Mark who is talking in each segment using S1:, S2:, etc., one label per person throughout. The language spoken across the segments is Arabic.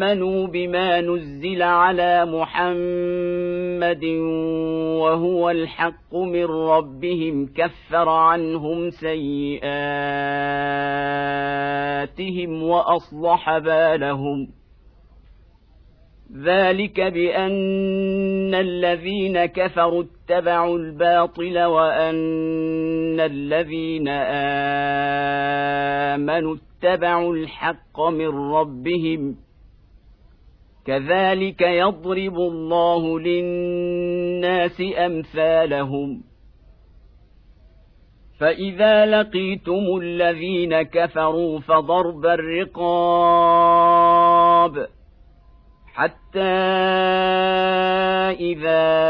S1: وامنوا بما نزل على محمد وهو الحق من ربهم كفر عنهم سيئاتهم واصلح بالهم ذلك بان الذين كفروا اتبعوا الباطل وان الذين امنوا اتبعوا الحق من ربهم كذلك يضرب الله للناس أمثالهم. فإذا لقيتم الذين كفروا فضرب الرقاب حتى إذا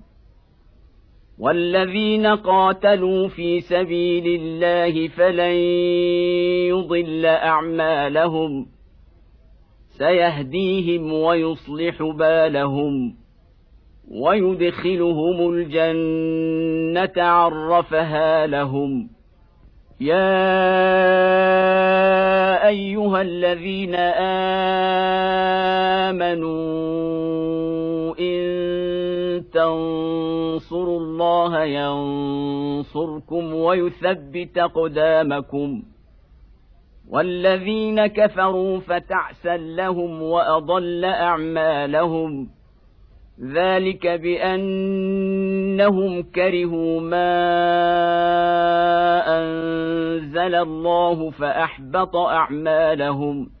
S1: والذين قاتلوا في سبيل الله فلن يضل أعمالهم سيهديهم ويصلح بالهم ويدخلهم الجنة عرفها لهم يا أيها الذين آمنوا تنصروا الله ينصركم ويثبت أقدامكم. والذين كفروا فتعسا لهم وأضل أعمالهم. ذلك بأنهم كرهوا ما أنزل الله فأحبط أعمالهم.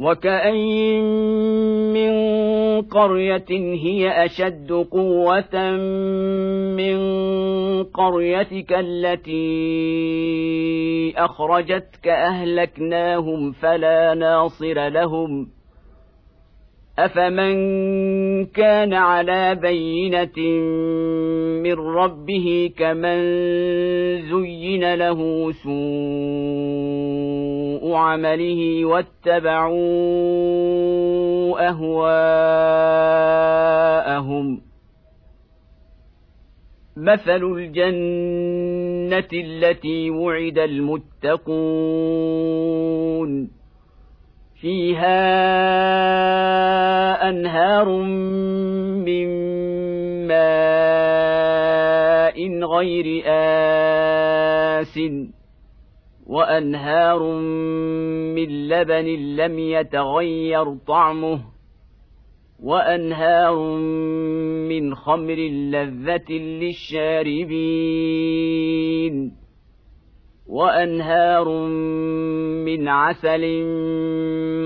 S1: وكاين من قريه هي اشد قوه من قريتك التي اخرجتك اهلكناهم فلا ناصر لهم افمن كان على بينه من ربه كمن زين له سوء عمله واتبعوا اهواءهم مثل الجنه التي وعد المتقون فيها أنهار من ماء غير آس وأنهار من لبن لم يتغير طعمه وأنهار من خمر لذة للشاربين وأنهار من عسل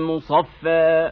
S1: مصفى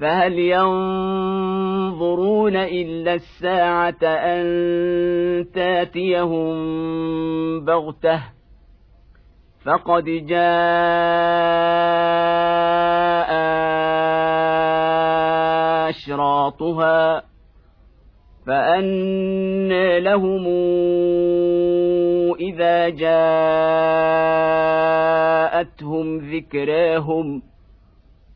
S1: فهل ينظرون إلا الساعة أن تاتيهم بغتة؟ فقد جاء أشراطها فانى لهم إذا جاءتهم ذكراهم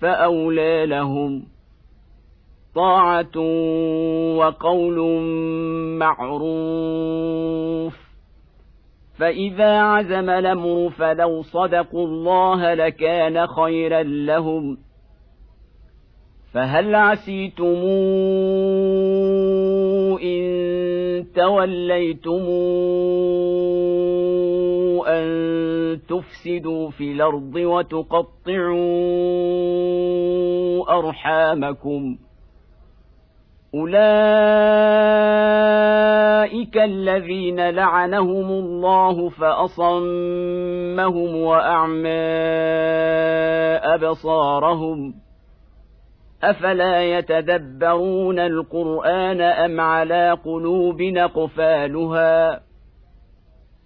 S1: فأولى لهم طاعة وقول معروف. فإذا عزم الأمر فلو صدقوا الله لكان خيرا لهم. فهل عسيتم إن توليتم تفسدوا في الأرض وتقطعوا أرحامكم. أولئك الذين لعنهم الله فأصمهم وأعمى أبصارهم. أفلا يتدبرون القرآن أم على قلوب نقفالها ۖ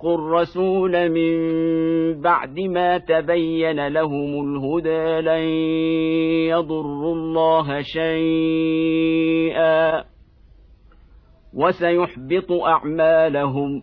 S1: وشاقوا الرسول من بعد ما تبين لهم الهدى لن يضروا الله شيئا. وسيحبط أعمالهم.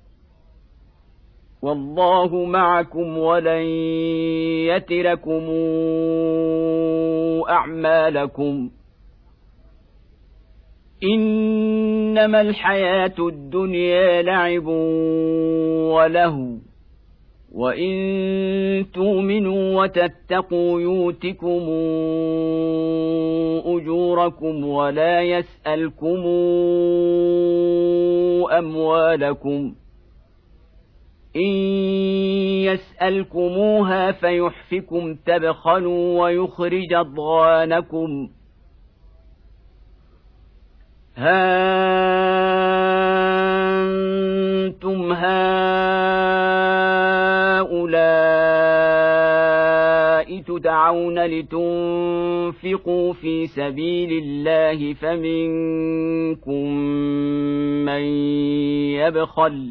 S1: والله معكم ولن يتركم أعمالكم. إنما الحياة الدنيا لعب وله وإن تؤمنوا وتتقوا يؤتكم أجوركم ولا يسألكم أموالكم. إن يسألكموها فيحفكم تبخلوا ويخرج أضغانكم. ها أنتم هؤلاء تدعون لتنفقوا في سبيل الله فمنكم من يبخل ۖ.